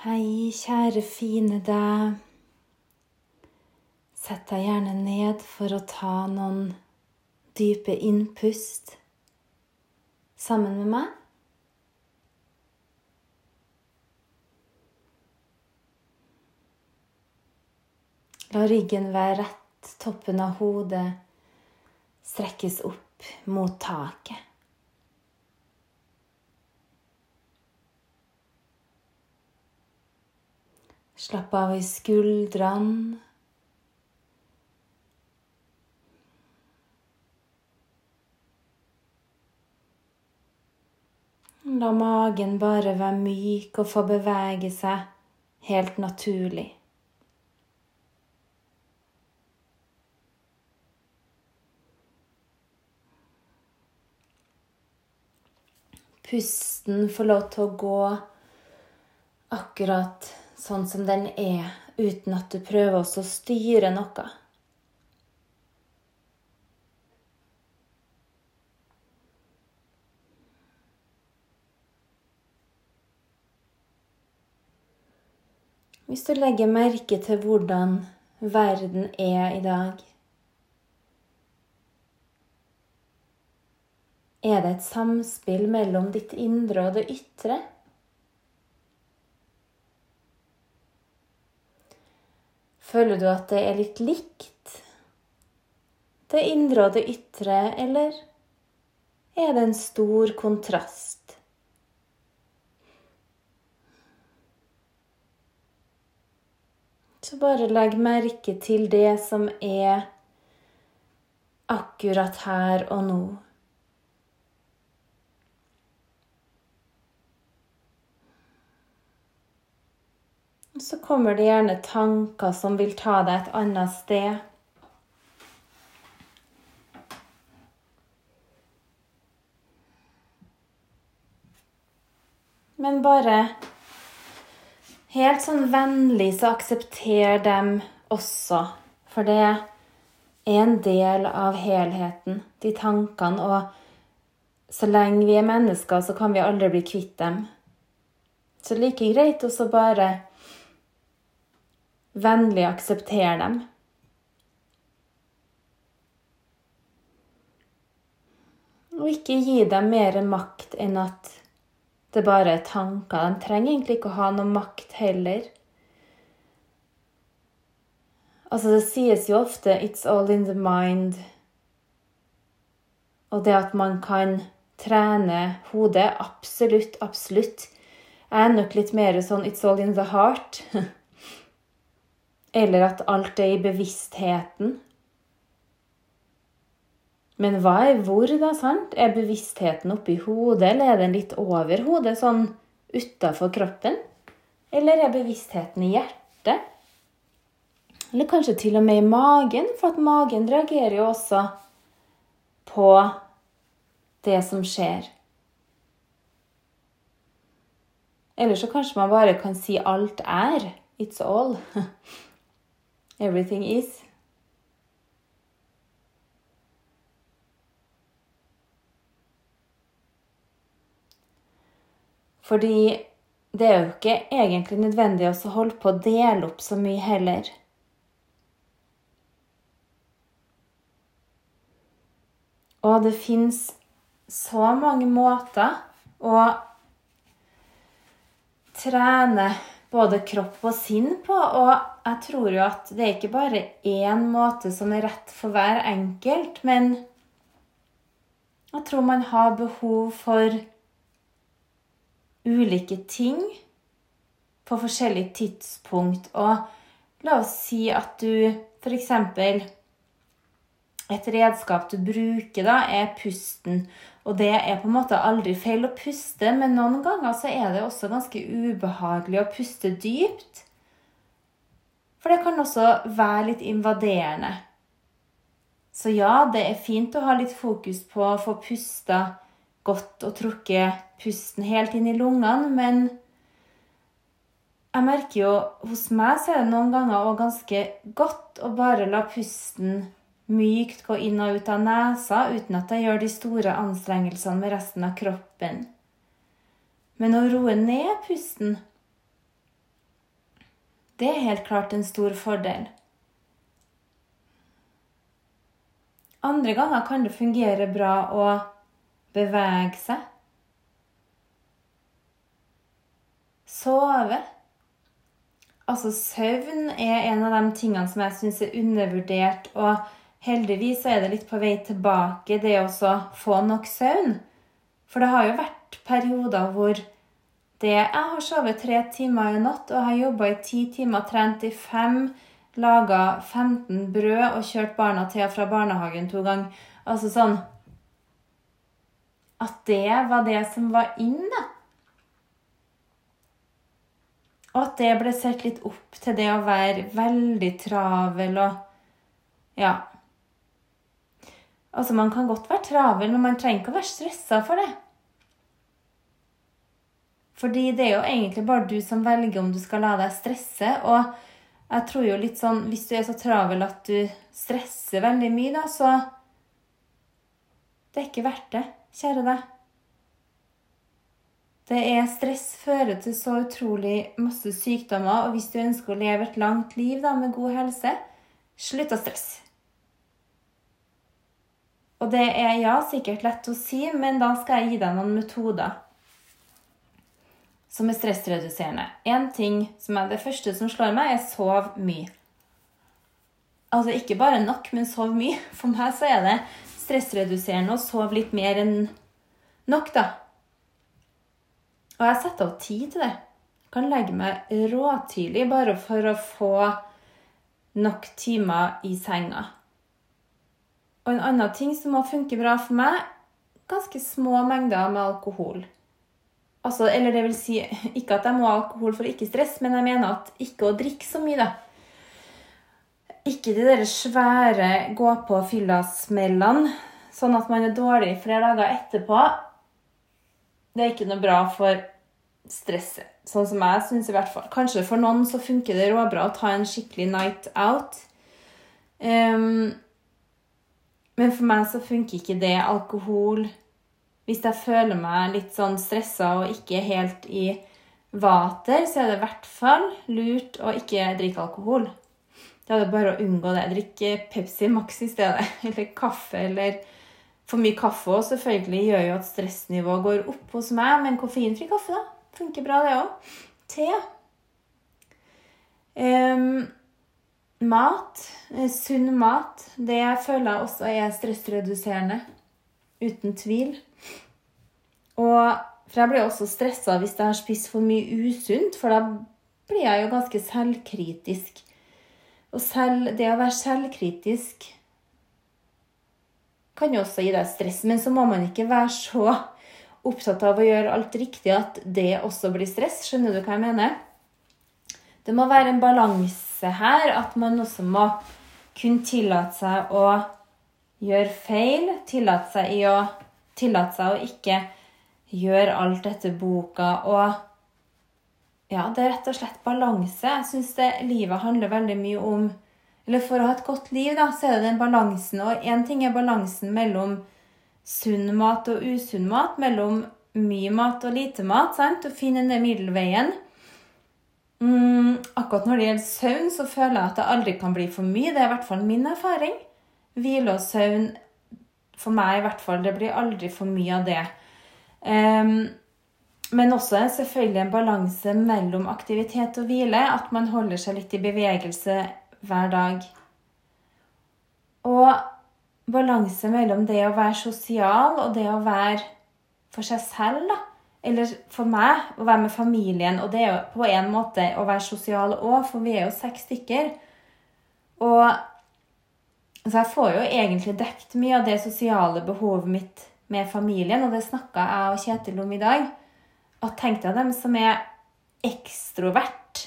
Hei, kjære fine deg. Sett deg gjerne ned for å ta noen dype innpust sammen med meg. La ryggen være rett, toppen av hodet strekkes opp mot taket. Slapp av i skuldrene. La magen bare være myk og få bevege seg helt naturlig. Pusten får lov til å gå akkurat sånn som den er, uten at du prøver å styre noe. Hvis du legger merke til hvordan verden er i dag Er det et samspill mellom ditt indre og det ytre? Føler du at det er litt likt, det indre og det ytre, eller er det en stor kontrast? Så bare legg merke til det som er akkurat her og nå. Så kommer det gjerne tanker som vil ta deg et annet sted. Men bare helt sånn vennlig så aksepter dem også. For det er en del av helheten, de tankene. Og så lenge vi er mennesker, så kan vi aldri bli kvitt dem. Så like greit å bare Vennlig aksepter dem. Og ikke gi dem mer makt enn at det bare er tanker. De trenger egentlig ikke å ha noe makt heller. Altså, det sies jo ofte 'it's all in the mind'. Og det at man kan trene hodet Absolutt, absolutt. Jeg er nok litt mer sånn 'it's all in the heart'. Eller at alt er i bevisstheten. Men hva er hvor, da? sant? Er bevisstheten oppi hodet, eller er den litt over hodet, sånn utafor kroppen? Eller er bevisstheten i hjertet? Eller kanskje til og med i magen, for at magen reagerer jo også på det som skjer. Eller så kanskje man bare kan si 'alt er'. It's all. Everything is. Fordi det er jo ikke egentlig nødvendig å holde på å dele opp så mye heller. Og det fins så mange måter å trene både kropp og sinn på. Og jeg tror jo at det er ikke bare én måte som er rett for hver enkelt, men jeg tror man har behov for ulike ting på forskjellige tidspunkt. Og la oss si at du f.eks. Et redskap du bruker, da, er pusten. Og det er på en måte aldri feil å puste, men noen ganger så er det også ganske ubehagelig å puste dypt. For det kan også være litt invaderende. Så ja, det er fint å ha litt fokus på å få pusta godt og trukket pusten helt inn i lungene, men jeg merker jo hos meg så er det noen ganger òg ganske godt å bare la pusten mykt gå inn og ut av nesa uten at jeg gjør de store anstrengelsene med resten av kroppen. Men å roe ned pusten Det er helt klart en stor fordel. Andre ganger kan det fungere bra å bevege seg. Sove. Altså, søvn er en av de tingene som jeg syns er undervurdert. Og heldigvis er det litt på vei tilbake, det å få nok søvn. For det har jo vært perioder hvor det Jeg har sovet tre timer i natt og har jobba i ti timer, trent i fem, laga 15 brød og kjørt barna til og fra barnehagen to ganger. Altså sånn At det var det som var inn, da. Og at det ble sett litt opp til det å være veldig travel og Ja. Altså, man kan godt være travel, men man trenger ikke å være stressa for det. Fordi det er jo egentlig bare du som velger om du skal la deg stresse. Og jeg tror jo litt sånn Hvis du er så travel at du stresser veldig mye, da, så Det er ikke verdt det, kjære deg. Det er stress fører til så utrolig masse sykdommer, og hvis du ønsker å leve et langt liv da, med god helse, slutt å stresse. Og det er ja, sikkert lett å si, men da skal jeg gi deg noen metoder som er stressreduserende. Én ting som er det første som slår meg, er sov mye. Altså ikke bare nok, men sov mye. For meg så er det stressreduserende å sove litt mer enn nok, da. Og jeg setter av tid til det. Jeg kan legge meg råtidlig bare for å få nok timer i senga. Og en annen ting som må funke bra for meg, ganske små mengder med alkohol. Altså, eller det vil si, ikke at jeg må ha alkohol for ikke stress, men jeg mener at ikke å drikke så mye, da. Ikke de der svære gå-på-fylla-smellene, sånn at man er dårlig flere dager etterpå. Det er ikke noe bra for stresset. Sånn som jeg syns i hvert fall. Kanskje for noen så funker det råbra å ta en skikkelig night out. Um, men for meg så funker ikke det. Alkohol hvis jeg føler meg litt sånn stressa og ikke helt i vater, så er det i hvert fall lurt å ikke drikke alkohol. Da er det bare å unngå det. Drikke Pepsi Max i stedet. Eller kaffe. Eller for mye kaffe òg selvfølgelig gjør jo at stressnivået går opp hos meg. Men koffeinfri kaffe da, funker bra, det òg. Te. Um, mat. Eh, sunn mat. Det jeg føler også er stressreduserende. Uten tvil. Og for jeg blir også stressa hvis jeg har spist for mye usunt, for da blir jeg jo ganske selvkritisk. Og selv, det å være selvkritisk kan jo også gi deg stress, men så må man ikke være så opptatt av å gjøre alt riktig at det også blir stress. Skjønner du hva jeg mener? Det må være en balanse her, at man også må kunne tillate seg å gjøre feil. Tillate seg, å, tillate seg å ikke gjøre alt etter boka. Og ja, det er rett og slett balanse. Jeg syns livet handler veldig mye om Eller for å ha et godt liv, da, så er det den balansen. Og én ting er balansen mellom sunn mat og usunn mat, mellom mye mat og lite mat, sant? Å finne den middelveien. Mm, akkurat når det gjelder søvn, så føler jeg at det aldri kan bli for mye. Det er i hvert fall min erfaring. Hvile og søvn, for meg i hvert fall, det blir aldri for mye av det. Um, men også selvfølgelig en balanse mellom aktivitet og hvile. At man holder seg litt i bevegelse hver dag. Og balanse mellom det å være sosial og det å være for seg selv. da. Eller for meg å være med familien. Og det er jo på en måte å være sosial òg, for vi er jo seks stykker. Og så jeg får jo egentlig dekt mye av det sosiale behovet mitt med familien, og det snakka jeg og Kjetil om i dag. At tenk deg dem som er ekstrovert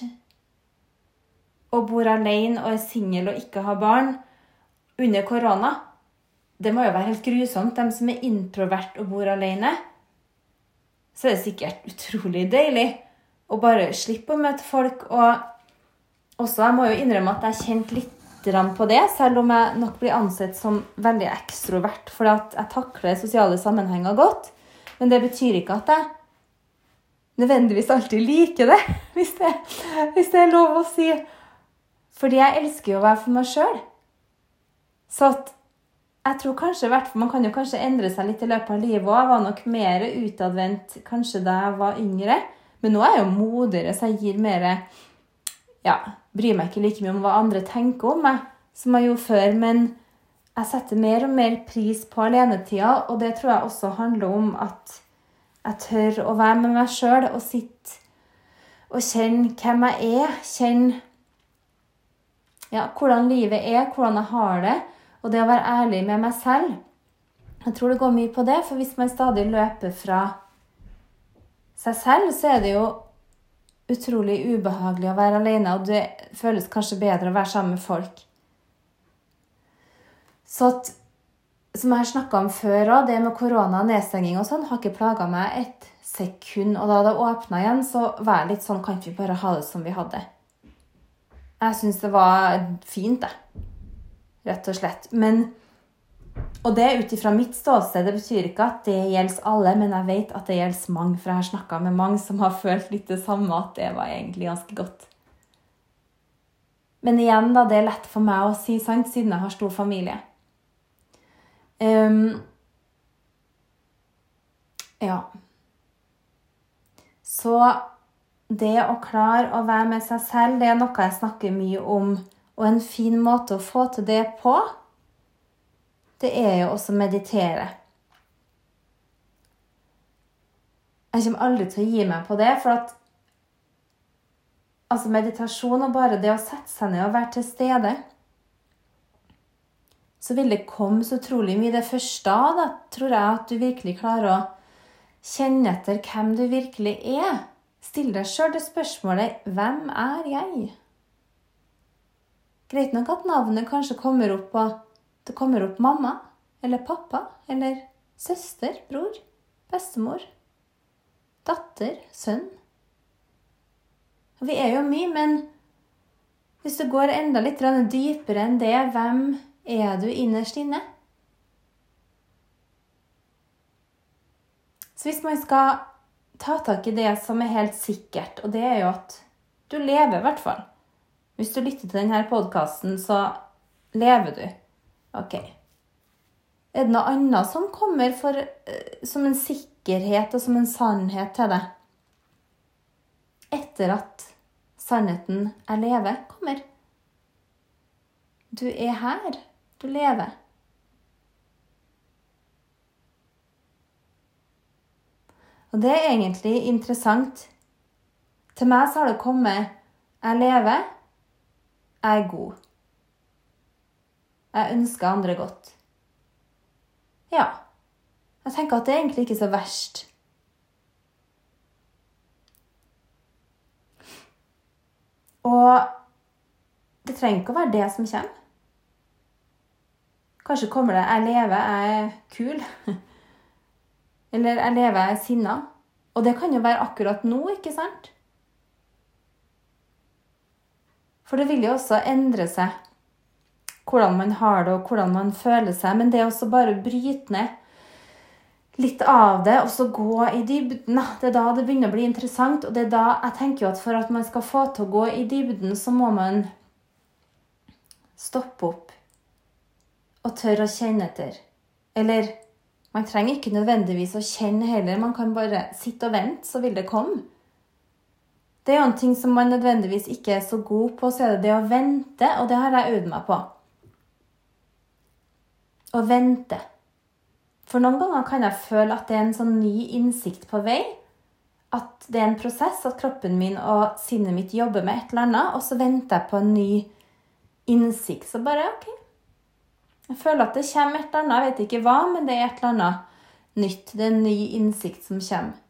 og bor alene og er singel og ikke har barn under korona. Det må jo være helt grusomt. dem som er introvert og bor alene. Så er det sikkert utrolig deilig å bare slippe å møte folk. Og også, jeg må jo innrømme at jeg kjente litt på det, selv om jeg nok blir ansett som veldig ekstrovert. For at jeg takler sosiale sammenhenger godt. Men det betyr ikke at jeg nødvendigvis alltid liker det, hvis det, hvis det er lov å si. Fordi jeg elsker jo å være for meg sjøl. Så at jeg tror kanskje, Man kan jo kanskje endre seg litt i løpet av livet òg. Jeg var nok mer utadvendt kanskje da jeg var yngre. Men nå er jeg jo modigere, så jeg gir mer Ja, bryr meg ikke like mye om hva andre tenker om meg, som jeg gjorde før. Men jeg setter mer og mer pris på alenetida, og det tror jeg også handler om at jeg tør å være med meg sjøl og sitte og kjenne hvem jeg er. Kjenne ja, hvordan livet er, hvordan jeg har det. Og det å være ærlig med meg selv. Jeg tror det går mye på det, for hvis man stadig løper fra seg selv, så er det jo utrolig ubehagelig å være alene, og det føles kanskje bedre å være sammen med folk. Så at som jeg har snakka om før òg, det med korona og nedstenging og sånn, har ikke plaga meg et sekund. Og da det åpna igjen, så var jeg litt sånn Kan vi bare ha det som vi hadde? Jeg syns det var fint, det. Rett og slett. Men Og det ut ifra mitt ståsted. Det betyr ikke at det gjelder alle, men jeg vet at det gjelder mange. For jeg har snakka med mange som har følt litt det samme, at det var egentlig ganske godt. Men igjen, da, det er lett for meg å si sant, siden jeg har stor familie. Um, ja. Så det å klare å være med seg selv, det er noe jeg snakker mye om. Og en fin måte å få til det på, det er jo også å meditere. Jeg kommer aldri til å gi meg på det, for at altså meditasjon og bare det å sette seg ned og være til stede så vil det komme så utrolig mye. Det første da tror jeg at du virkelig klarer å kjenne etter hvem du virkelig er. Still deg sjøl det spørsmålet 'Hvem er jeg?' Greit nok at navnet kanskje kommer opp på det kommer opp mamma eller pappa eller søster, bror, bestemor, datter, sønn. Vi er jo mye, men hvis du går enda litt dypere enn det, hvem er du innerst inne? Så hvis man skal ta tak i det som er helt sikkert, og det er jo at du lever, i hvert fall Hvis du lytter til denne podkasten, så lever du. Ok. Er det noe annet som kommer for, eh, som en sikkerhet og som en sannhet til deg? Etter at sannheten jeg lever, kommer. Du er her. Du lever. Og det er egentlig interessant. Til meg så har det kommet Jeg lever. Jeg er god. Jeg ønsker andre godt. Ja. Jeg tenker at det er egentlig ikke så verst. Og det trenger ikke å være det som kommer. Kanskje kommer det 'jeg lever, jeg er kul'. Eller 'jeg lever, jeg er sinna'. Og det kan jo være akkurat nå, ikke sant? For det vil jo også endre seg hvordan man har det, og hvordan man føler seg. Men det å også bare bryte ned litt av det, og så gå i dybden Det er da det begynner å bli interessant. Og det er da jeg tenker jo at for at man skal få til å gå i dybden, så må man stoppe opp og tørre å kjenne etter. Eller man trenger ikke nødvendigvis å kjenne heller, man kan bare sitte og vente, så vil det komme. Det er jo en ting som man nødvendigvis ikke er så god på, så er det det å vente, og det har jeg øvd meg på. Å vente. For noen ganger kan jeg føle at det er en sånn ny innsikt på vei. At det er en prosess, at kroppen min og sinnet mitt jobber med et eller annet, og så venter jeg på en ny innsikt. Så bare OK, jeg føler at det kommer et eller annet, jeg vet ikke hva, men det er et eller annet nytt. Det er en ny innsikt som kommer.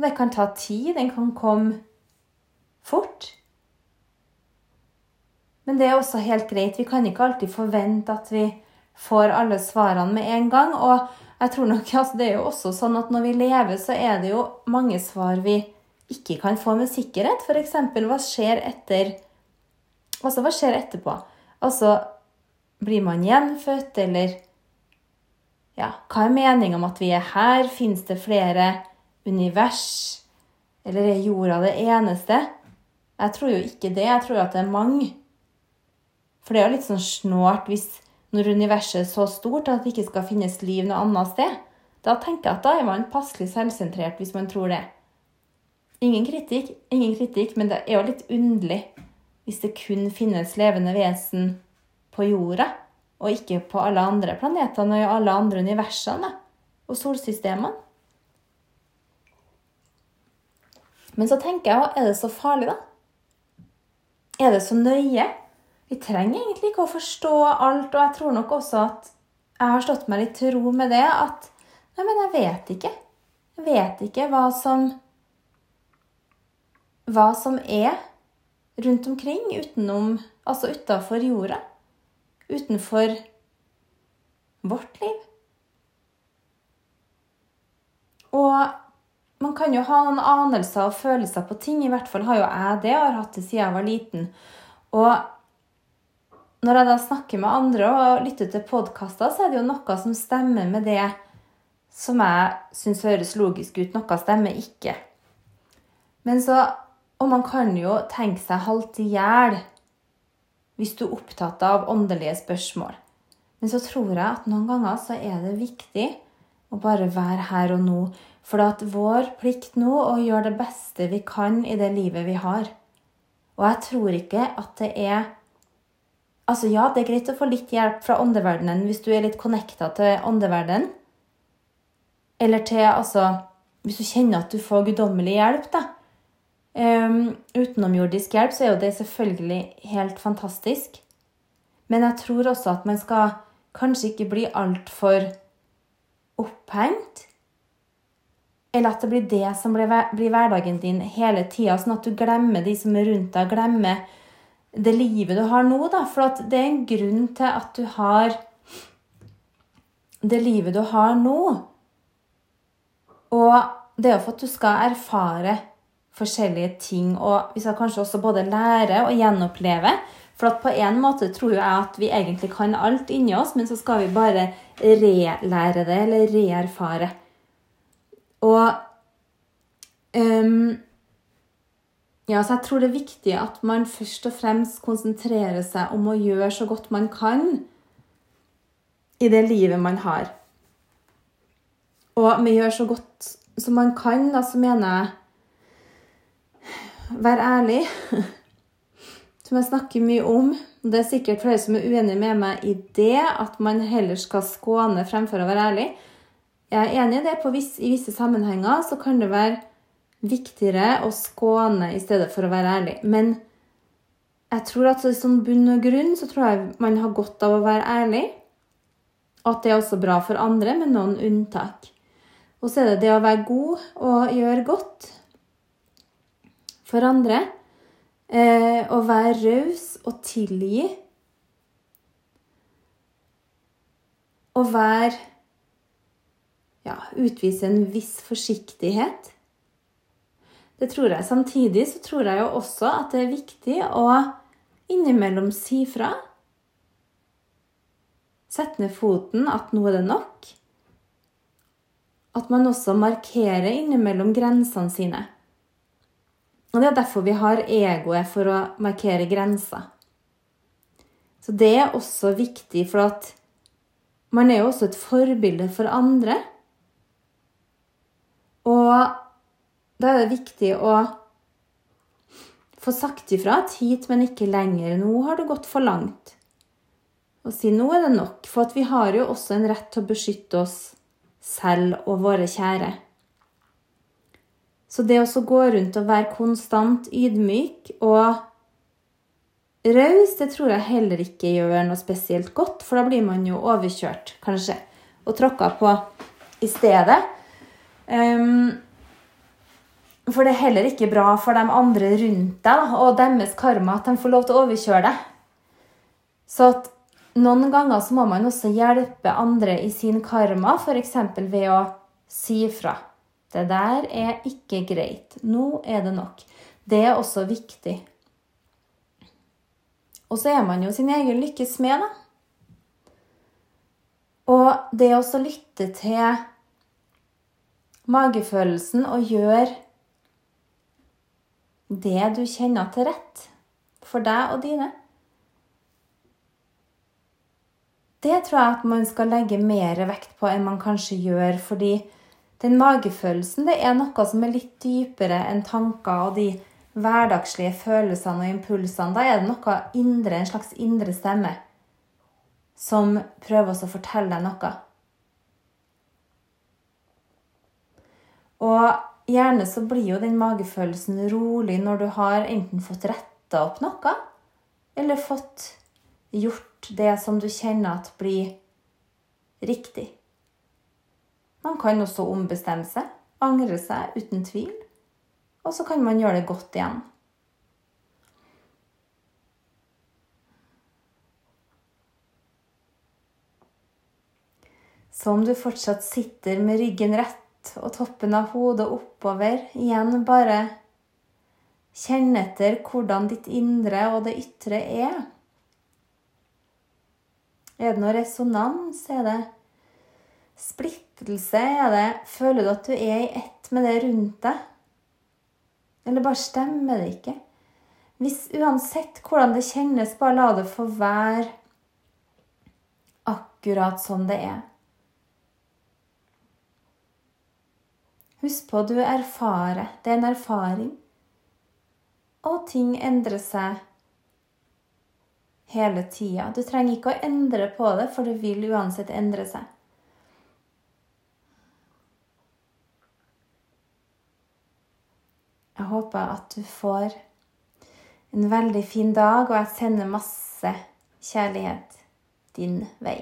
Og det kan ta tid, den kan komme fort. Men det er også helt greit. Vi kan ikke alltid forvente at vi får alle svarene med en gang. Og jeg tror nok altså, det er jo også sånn at når vi lever, så er det jo mange svar vi ikke kan få med sikkerhet. F.eks. hva skjer etter Altså, hva skjer etterpå? Altså, blir man gjenfødt, eller Ja, hva er meninga med at vi er her? Fins det flere univers? Eller er jorda det eneste? Jeg tror jo ikke det. Jeg tror at det er mange. For det er jo litt sånn snålt hvis når universet er så stort at det ikke skal finnes liv noe annet sted. Da tenker jeg at da er man passelig selvsentrert hvis man tror det. Ingen kritikk, ingen kritikk, men det er jo litt underlig hvis det kun finnes levende vesen på jorda, og ikke på alle andre planetene og alle andre universene og solsystemene. Men så tenker jeg, er det så farlig, da? Er det så nøye? Vi trenger egentlig ikke å forstå alt, og jeg tror nok også at jeg har slått meg litt til ro med det. At nei, men jeg vet ikke. Jeg vet ikke hva som Hva som er rundt omkring utenom Altså utafor jorda. Utenfor vårt liv. Og man kan jo ha noen anelser og følelser på ting. I hvert fall har jo jeg det, og har hatt det siden jeg var liten. Og når jeg da snakker med andre og lytter til podkaster, så er det jo noe som stemmer med det som jeg syns høres logisk ut. Noe stemmer ikke. Men så Og man kan jo tenke seg halvt i hjel hvis du er opptatt av åndelige spørsmål. Men så tror jeg at noen ganger så er det viktig å bare være her og nå. For det er vår plikt nå å gjøre det beste vi kan i det livet vi har. Og jeg tror ikke at det er Altså ja, det er greit å få litt hjelp fra åndeverdenen hvis du er litt connecta til åndeverdenen. Eller til altså Hvis du kjenner at du får guddommelig hjelp, da. Um, utenomjordisk hjelp, så er jo det selvfølgelig helt fantastisk. Men jeg tror også at man skal kanskje ikke bli altfor opphengt eller at det blir det som blir, hverdagen din hele tida, sånn at du glemmer de som er rundt deg, glemmer det livet du har nå. Da. For det er en grunn til at du har det livet du har nå. Og det er jo for at du skal erfare forskjellige ting, og vi skal kanskje også både lære og gjenoppleve. For på en måte tror jeg at vi egentlig kan alt inni oss, men så skal vi bare relære det, eller reerfare. Og um, ja, så jeg tror det er viktig at man først og fremst konsentrerer seg om å gjøre så godt man kan i det livet man har. Og med gjøre så godt som man kan, da så mener jeg Vær ærlig. Som jeg snakker mye om. Det er sikkert flere som er uenige med meg i det, at man heller skal skåne fremfor å være ærlig. Jeg er enig i det. Viss, I visse sammenhenger så kan det være viktigere å skåne i stedet for å være ærlig. Men jeg tror at sånn bunn og grunn så tror jeg man har godt av å være ærlig. Og at det er også bra for andre, med noen unntak. Og så er det det å være god og gjøre godt for andre. Eh, å være raus og tilgi. Å være ja, utvise en viss forsiktighet. Det tror jeg. Samtidig så tror jeg jo også at det er viktig å innimellom si fra. Sette ned foten at nå er det nok. At man også markerer innimellom grensene sine. Og Det er derfor vi har egoet, for å markere grenser. Så det er også viktig, for at man er jo også et forbilde for andre. Og da er det viktig å få sagt ifra at hit, men ikke lenger. Nå har det gått for langt. Og si nå er det nok. For vi har jo også en rett til å beskytte oss selv og våre kjære. Så det å gå rundt og være konstant ydmyk og raus, det tror jeg heller ikke gjør noe spesielt godt, for da blir man jo overkjørt, kanskje, og tråkka på i stedet. Um, for det er heller ikke bra for de andre rundt deg og deres karma at de får lov til å overkjøre deg. Så at noen ganger så må man også hjelpe andre i sin karma, f.eks. ved å si fra. Det der er ikke greit. Nå er det nok. Det er også viktig. Og så er man jo sin egen lykkes med, da. Og det å lytte til magefølelsen og gjøre det du kjenner til rett for deg og dine Det tror jeg at man skal legge mer vekt på enn man kanskje gjør, fordi den magefølelsen det er noe som er litt dypere enn tanker og de hverdagslige følelsene og impulsene. Da er det noe indre, en slags indre stemme, som prøver å fortelle deg noe. Og gjerne så blir jo den magefølelsen rolig når du har enten fått retta opp noe, eller fått gjort det som du kjenner at blir riktig. Man kan også ombestemme seg, angre seg uten tvil, og så kan man gjøre det godt igjen. Så om du fortsatt sitter med ryggen rett og toppen av hodet oppover, igjen bare kjenn etter hvordan ditt indre og det ytre er. Er det noe resonans? Er det splittelse? Er det Føler du at du er i ett med det rundt deg? Eller bare stemmer det ikke? Hvis uansett hvordan det kjennes, bare la det få være akkurat som det er. Husk på du erfarer. Det er en erfaring. Og ting endrer seg hele tida. Du trenger ikke å endre på det, for det vil uansett endre seg. Håper at du får en veldig fin dag, og jeg sender masse kjærlighet din vei.